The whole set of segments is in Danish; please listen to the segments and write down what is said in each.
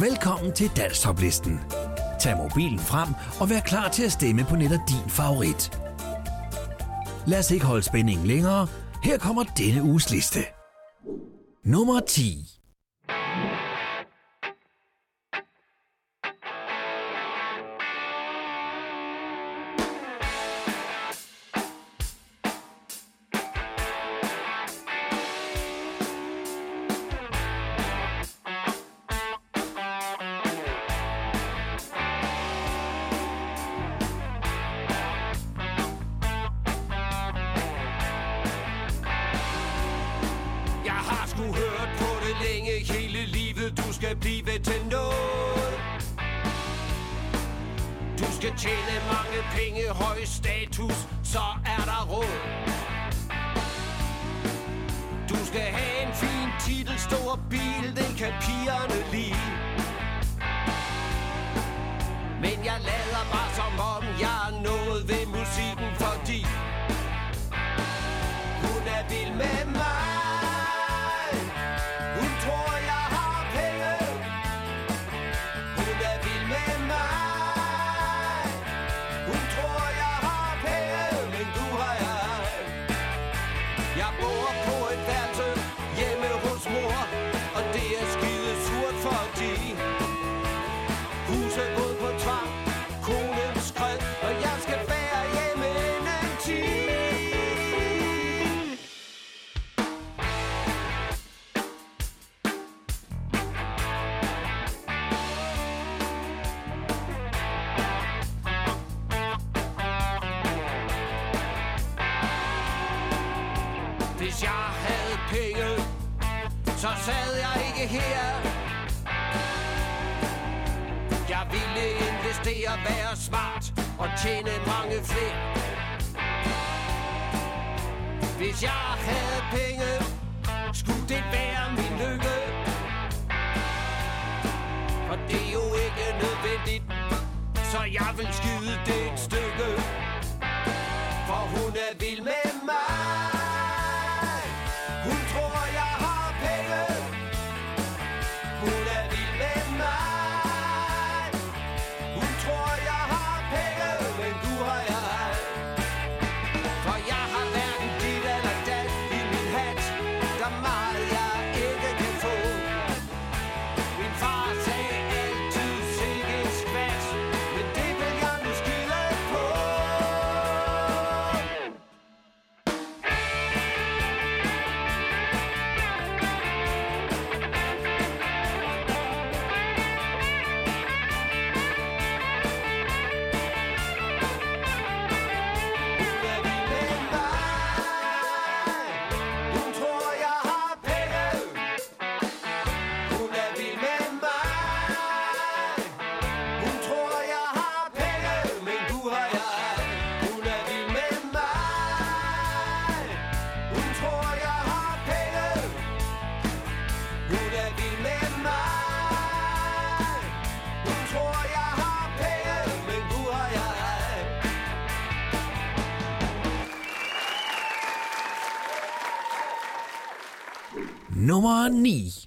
Velkommen til Danstoplisten. Tag mobilen frem og vær klar til at stemme på netop din favorit. Lad os ikke holde spændingen længere. Her kommer denne uges liste. Nummer 10我呢？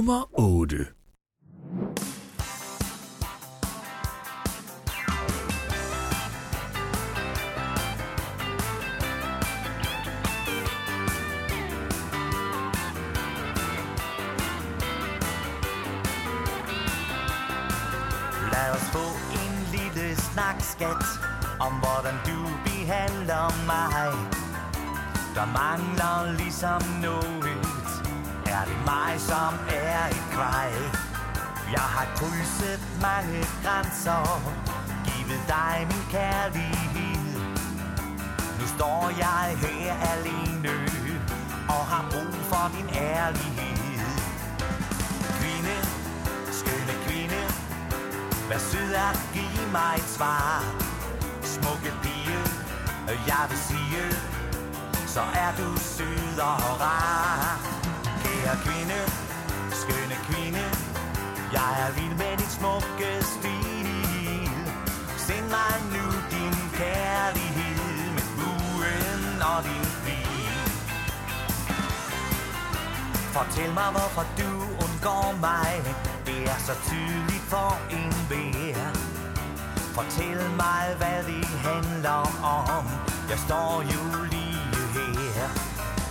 Nummer 8. Lad os få en lille snak, skat, om hvordan du behandler mig. Der mangler ligesom noget. Er det mig, som er et kvej? Jeg har krydset mange grænser, givet dig min kærlighed. Nu står jeg her alene og har brug for din ærlighed. Kvinde, skønne kvinde, Vær sød at give mig et svar Smukke pige, jeg vil sige Så er du sød og rar Kære kvinde, skønne kvinde. Jeg er vild med dit smukke stil. Send mig nu din kærlighed Med buen og din bil. Fortæl mig, hvorfor du undgår mig. Det er så tydeligt for en vær Fortæl mig, hvad det handler om. Jeg står jo lige her.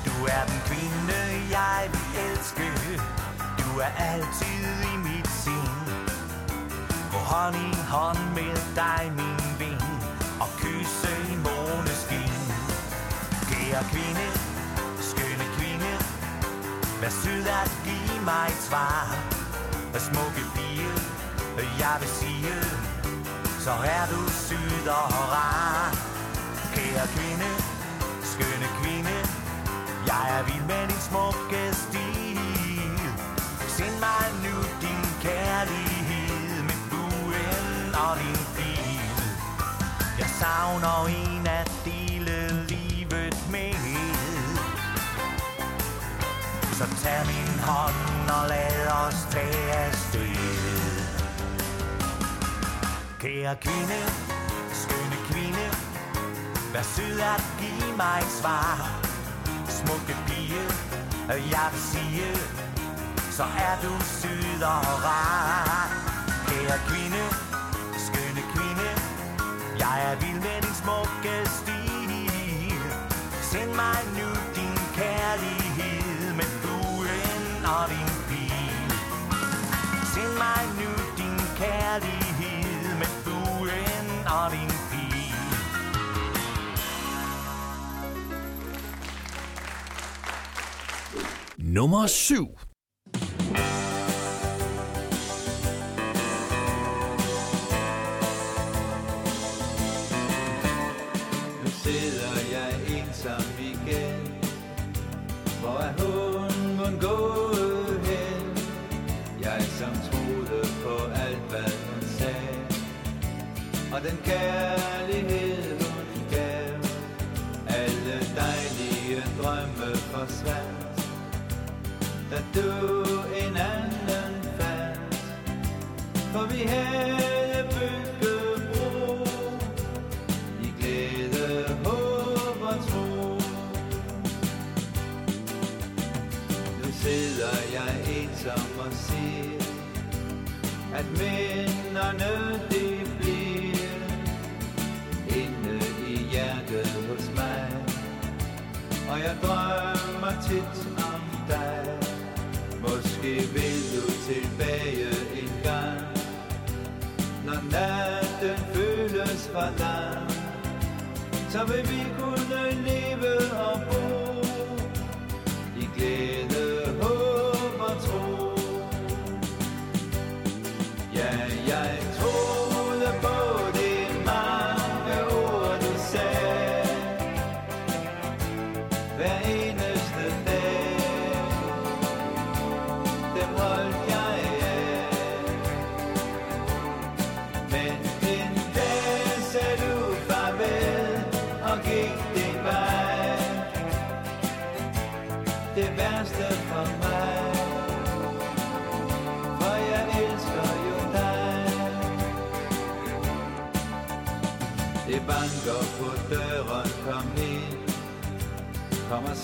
Du er den kvinde, jeg vil elske. Du er altid i mit sind. Gå hånd i hånd med dig, min ven Og kysse i måneskin. Kære kvinde, skønne kvinde Vær sød at give mig et svar. Hvad smukke pige Jeg vil sige Så er du sød og rar. Kære kvinde Skønne kvinde jeg er vild med din smukke stil? Send mig nu din kærlighed Med buen og din bil Jeg savner en at dele livet med. Så tag min hånd og lad os tage afsted. Kære kvinde, skønne kvinde Vær sød at give mig et svar. Smukke pige, øh, jeg vil sige Så er du syd og rar. Kære kvinde, skønne kvinde Jeg er vild med din smukke stil. Send mig nu din kærlighed Med buen og din pil. Send mig nu din kærlighed. nummer 7. Nu sidder jeg ensom igen Hvor er hunden gået? Jeg som troede på alt hvad hun sagde Og den kærlighed hun gav Alle dejlige drømme forsvandt da du en anden fandt. For vi havde bygget bro i glæde, håb og tro. Nu sidder jeg ensom og siger, at minderne de bliver inde i hjertet hos mig. Og jeg drømmer fra for. Så vil vi kunne leve og bo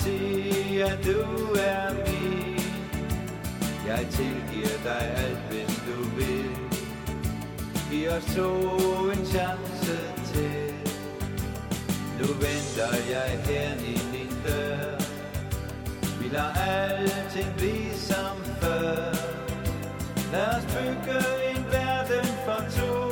se, at du er min. Jeg tilgiver dig alt, hvis du vil. Giv os to en chance til. Nu venter jeg her i din dør. Vi lader alting blive som før. Lad os bygge en verden for to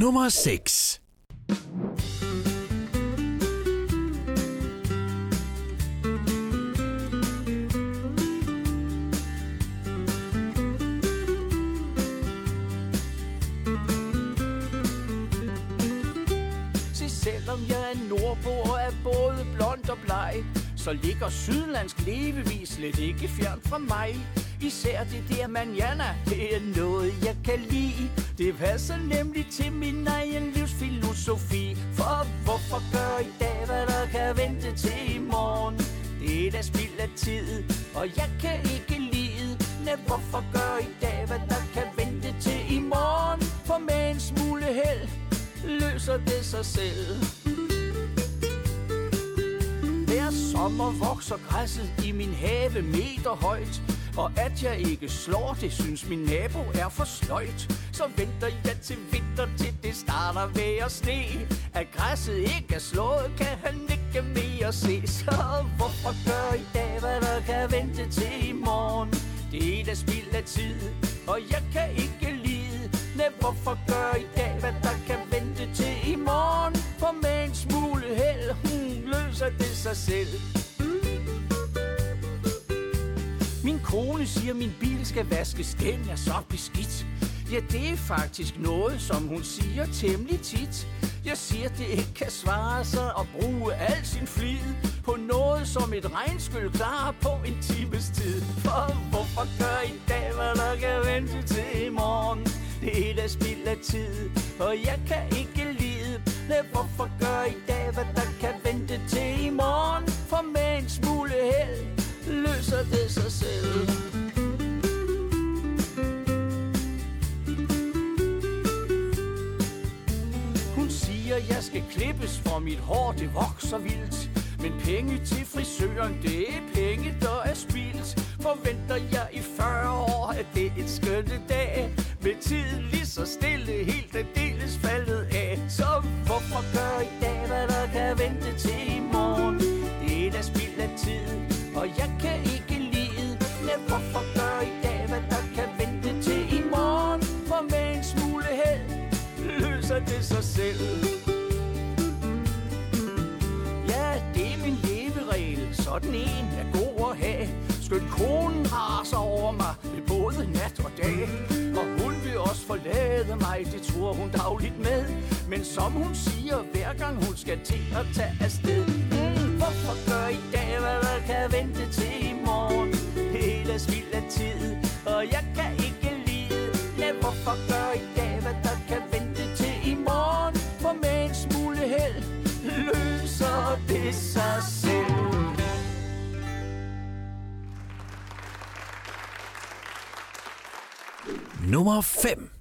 Nummer 6. Selvom jeg er nordbo og er både blond og bleg, så ligger sydlandsk levevis slet ikke fjern fra mig. Især det der manjana, det er noget, jeg kan lide. Det passer nemlig til at jeg ikke slår. Det, synes min nabo er for sløjt. Så venter jeg til vinter, til det starter ved at sne. At græsset ikke er slået, kan han ikke mere se. Så hvorfor gør i dag, hvad der kan vente til i morgen? Det er da spild af tid, og jeg kan ikke lide. Nej, hvorfor gør i dag, hvad der kan vente til i morgen? For med en smule held, hmm, løser det sig selv. Kone siger, min bil skal vaskes, den er så beskidt Ja, det er faktisk noget, som hun siger temmelig tit Jeg siger, det ikke kan svare sig at bruge al sin flid på noget som et regnskyld klarer på en times tid. For hvorfor gør i dag, hvad der kan vente til i morgen? Det er da spild af tid, og jeg kan ikke lide. Nej, hvorfor gør i dag, hvad der kan vente til i morgen? For med en smule held løser det jeg skal klippes, for mit hår det vokser vildt. Men penge til frisøren, det er penge, der er spildt. Forventer jeg i 40 år, at det er et skønne dag. Med tiden lige så stille, helt aldeles faldet af. Så hvorfor gør i dag, hvad der kan vente til i morgen? Det er da spild af tid, og jeg kan ikke lide. Men hvorfor gør i dag, hvad der kan vente til i morgen? For med en smule held løser det sig selv. Sådan en er god at have. Skønt konen raser over mig ved både nat og dag. Og hun vil også forlade mig, det tror hun dagligt med. Men som hun siger, hver gang hun skal til at tage afsted. Mm, hvorfor gør i dag, hvad der kan vente til i morgen? Hele spild af tid, og jeg kan ikke lide. Ja, hvorfor gør i dag, hvad der kan vente til i morgen? For med en smule held løser det sig Nummer 5.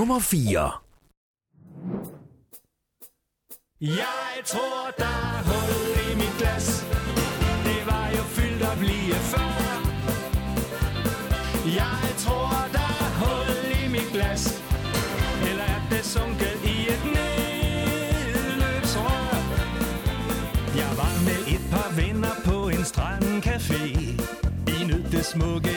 Nummer 4 Jeg tror, der er hul i mit glas. Det var jo fyldt op lige før. Jeg tror, der er hul i mit glas. Eller er det sunket i et nedløbsrør? Jeg var med et par venner på en strandcafé. I nød det smukke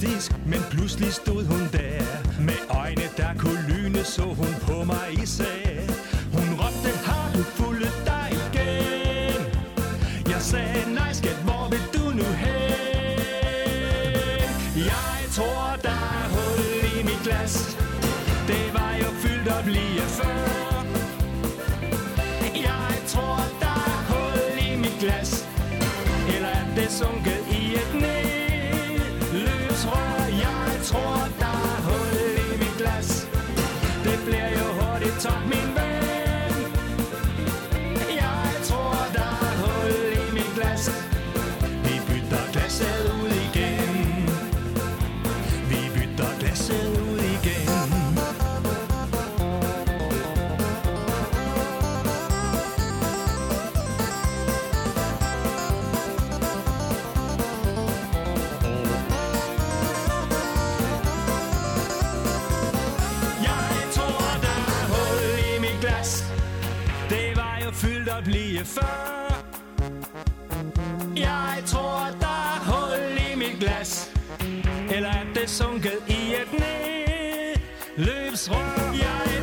fantastisk, men pludselig stod hun glas Eller er det sunket i et nedløbsrør Jeg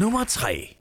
Nummer 3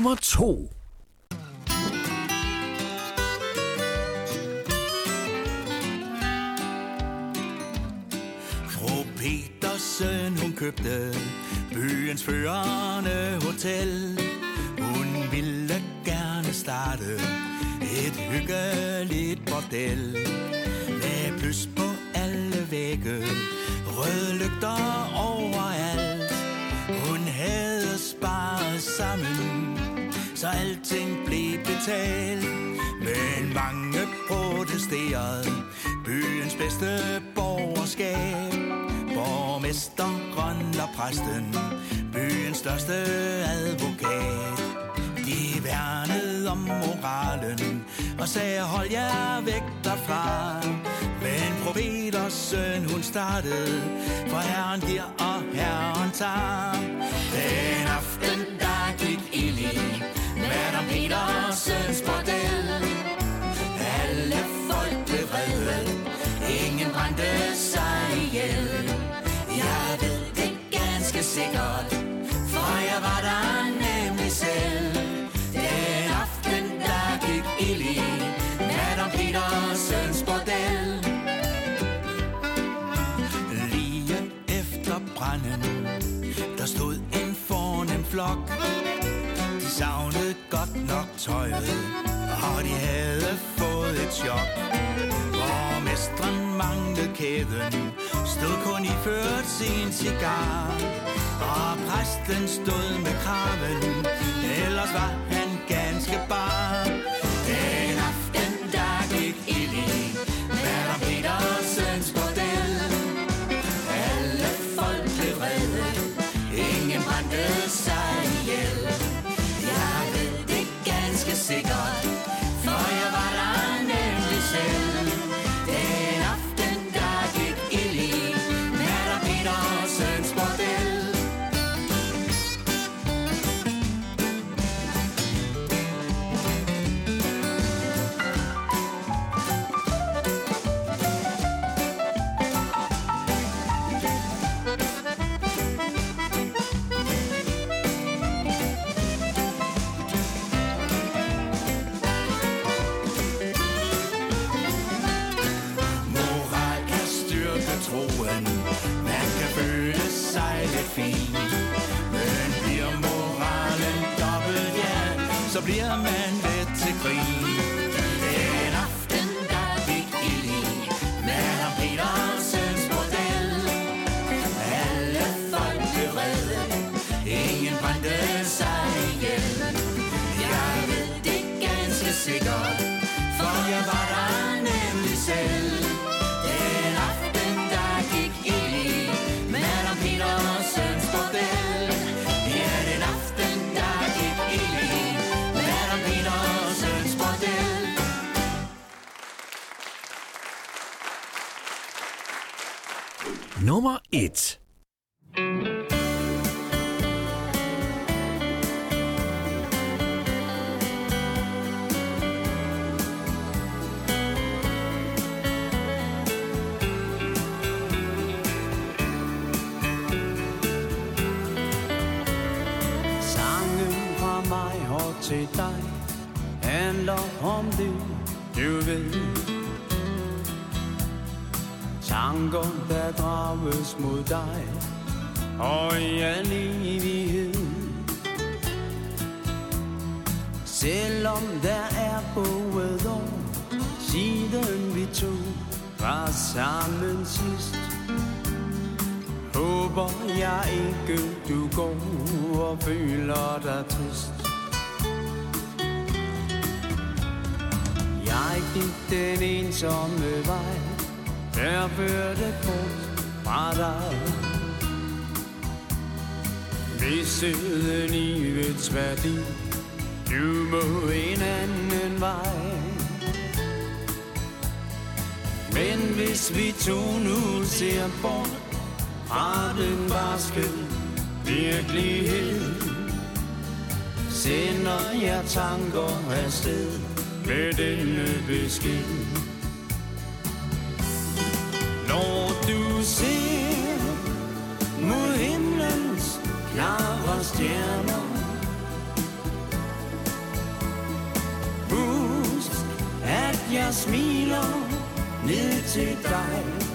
Nummer 2. mange protesterede byens bedste borgerskab. Borgmesteren og præsten, byens største advokat. De værnede om moralen og sagde, hold jer væk derfra. Men profeters søn, hun startede, for herren giver og herren tager. Den aften, der gik ild i Madame Petersens bordel. Ganske sikkert, for jeg var der nemlig selv. Den aften, der gik ild i Madame Petersens bordel. Lige efter branden, der stod en fornem flok. De savnede godt nok tøjet, og de havde fået et chok. Borgmesteren manglede kæden, stod kun i ført sin cigar. Og præsten stod med kraven, ellers var han ganske bar. Den aften, der gik ild i Madame Petersens fra mig og til dig handler om det, du ved. Tanker, der drages mod dig og i al evighed. Selvom der er gået år, siden vi to var sammen sidst, Håber jeg ikke, du går og føler dig trist. Jeg gik den ensomme vej, der førte bort fra dig. Mistede livets værdi, du må en anden vej. Men hvis vi to nu ser bort fra den barske virkelighed. Sender jeg tanker afsted med denne besked. Når du ser mod himlens klare stjerner Husk, at jeg smiler ned til dig.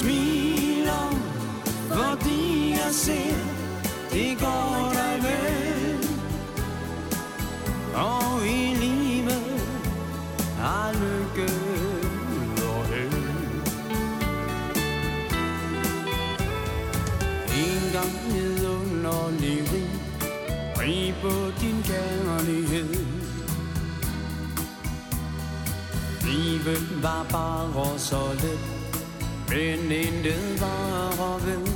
Smiler, fordi jeg ser, det går dig vel. Og intet var ved.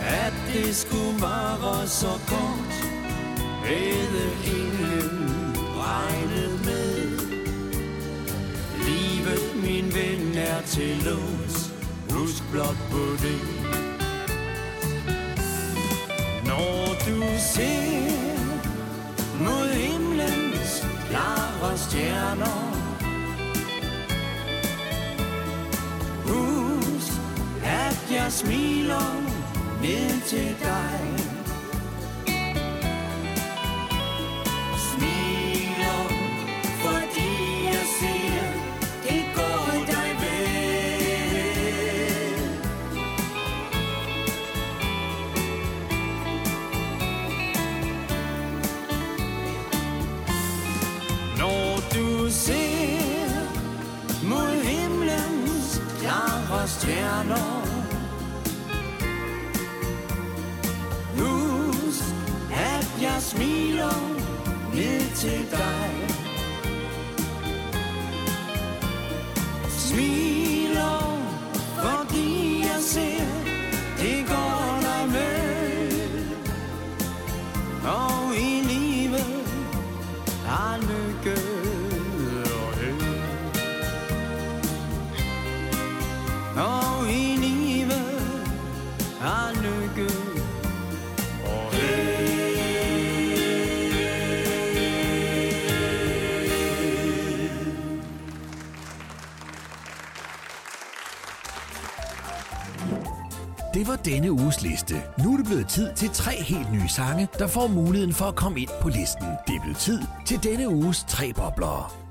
At det skulle være så kort, havde ingen regnet med. Livet, min ven, er til lås, husk blot på det. Når du ser mod himlens klare stjerner, jeg smiler ned til dig. Smiler, Det var denne uges liste. Nu er det blevet tid til tre helt nye sange, der får muligheden for at komme ind på listen. Det er blevet tid til denne uges tre boblere.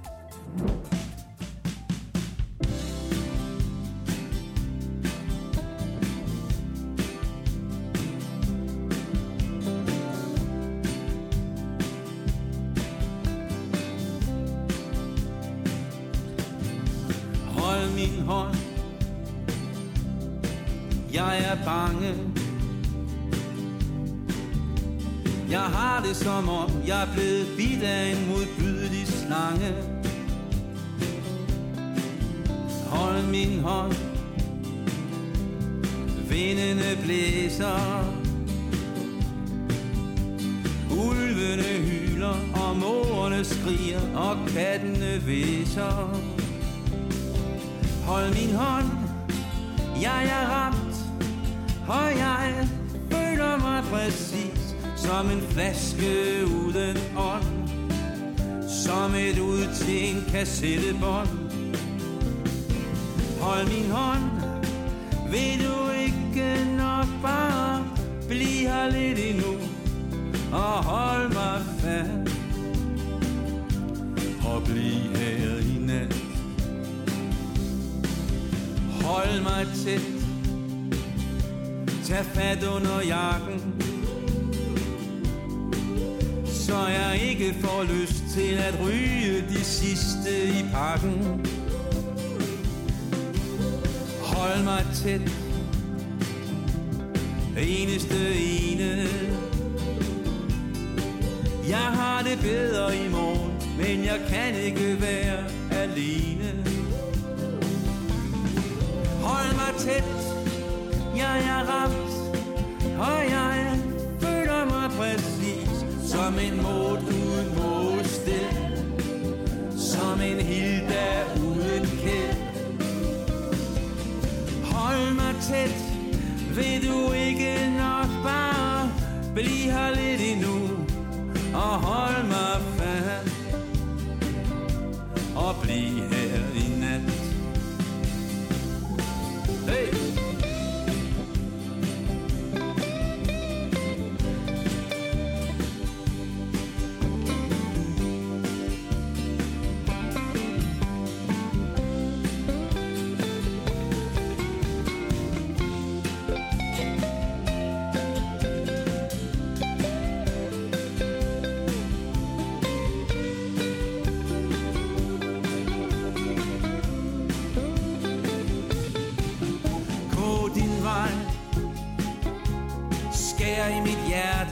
Og jeg føler mig præcis som en flaske uden ånd, som et en kassettebånd. Hold min hånd, vil du ikke nok bare blive her lidt endnu, og hold mig fast, og blive her i nat. Hold mig tæt Tag fat under jakken. Så jeg ikke får lyst til at ryge de sidste i pakken. Hold mig tæt. Eneste ene. Jeg har det bedre i morgen Men jeg kan ikke være alene. Hold mig tæt, jeg ramt, og jeg føler mig præcis som en mod uden modstil, som en hilda uden kæld. Hold mig tæt, vil du ikke nok bare blive her lidt endnu, og hold mig fast, og blive her.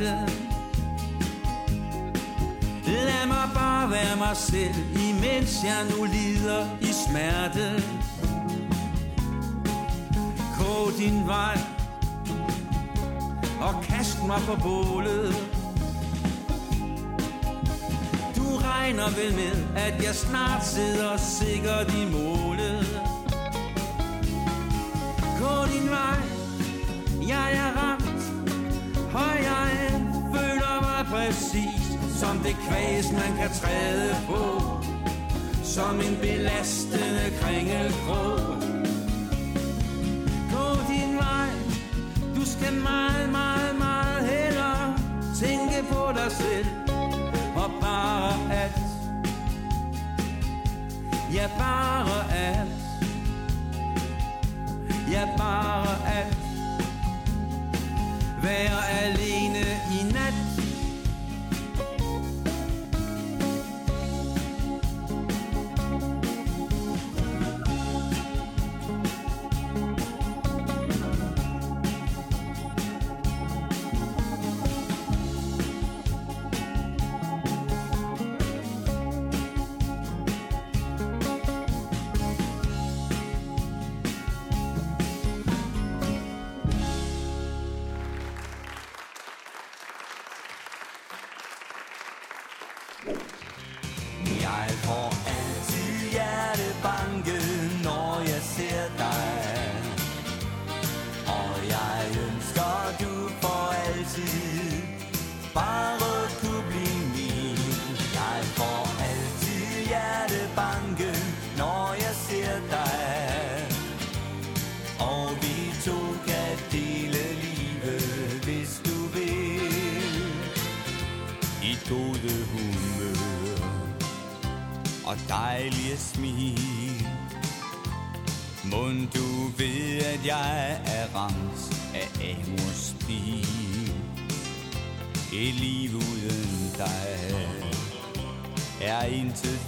Mit hjerte Lad mig bare være mig selv Imens jeg nu lider i smerte. Gå din vej Og kast mig på bålet. Du regner vel med At jeg snart sidder sikkert i målet. Gå din vej præcis Som det kvæs man kan træde på. Som en belastende kringelkrog. Gå din vej. Du skal meget, meget, meget hellere Tænke på dig selv Og bare at Ja, bare at Ja, bare at Være alene.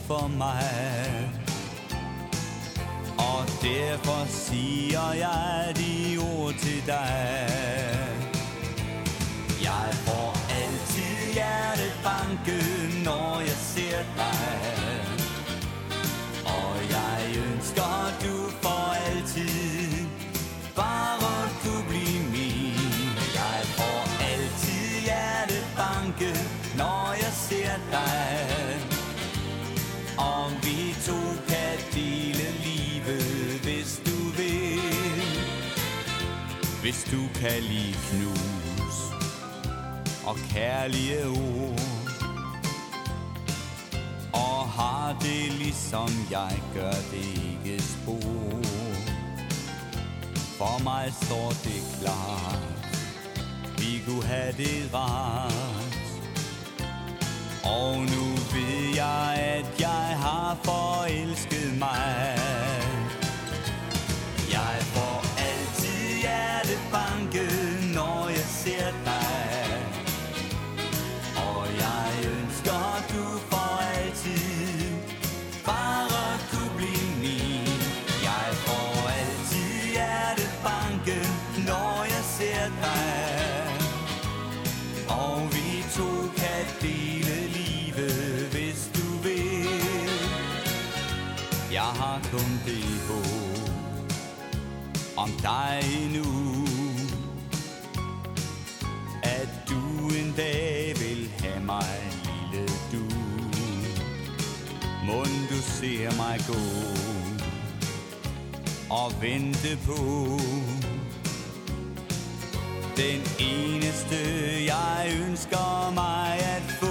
For mig. Og derfor siger jeg du kan lide knus og kærlige ord. Og har det ligesom jeg gør det ikke spor. For mig står det klart Vi kunne have det rart. Og nu ved jeg, at jeg har forelsket mig. Ser mig gå Og vente på Den eneste jeg ønsker mig at få.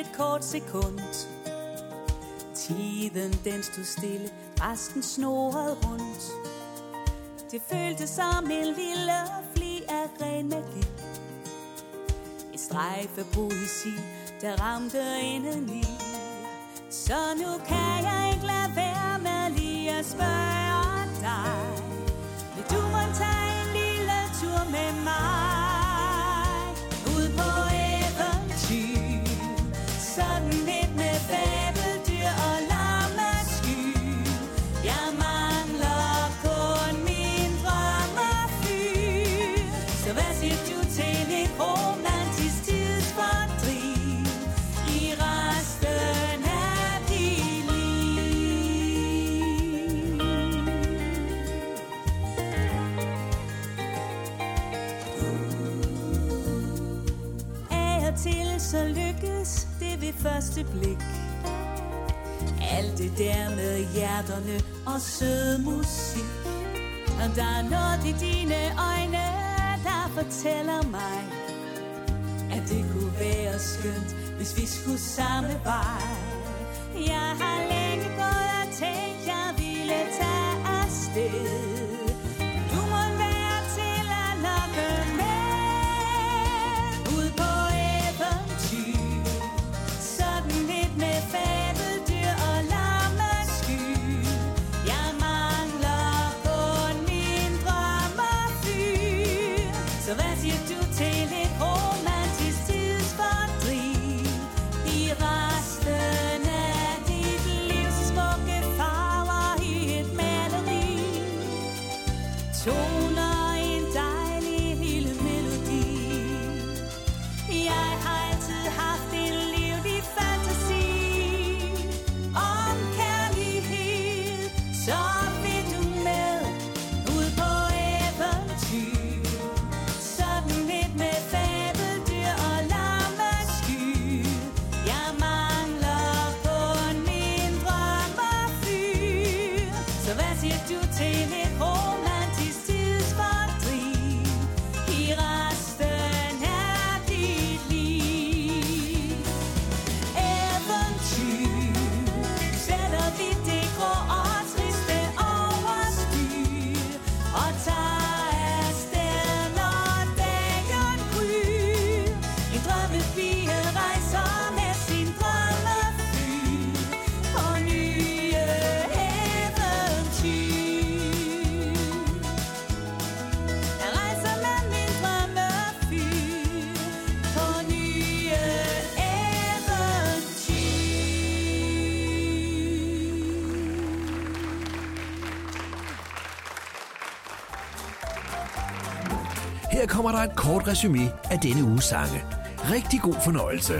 et kort sekund. Tiden den stod stille, resten snorede rundt. Det føltes som en lille fli af ren magi. Et strejf poesi, der ramte indeni Så nu kan jeg ikke lade være med lige at spørge dig. Vil du måtte tage en lille tur med mig? første blik. Alt det der med hjerterne og sød musik. Der er noget i dine øjne, der fortæller mig At det kunne være skønt, hvis vi skulle samme vej. kommer der et kort resume af denne uges sange. Rigtig god fornøjelse.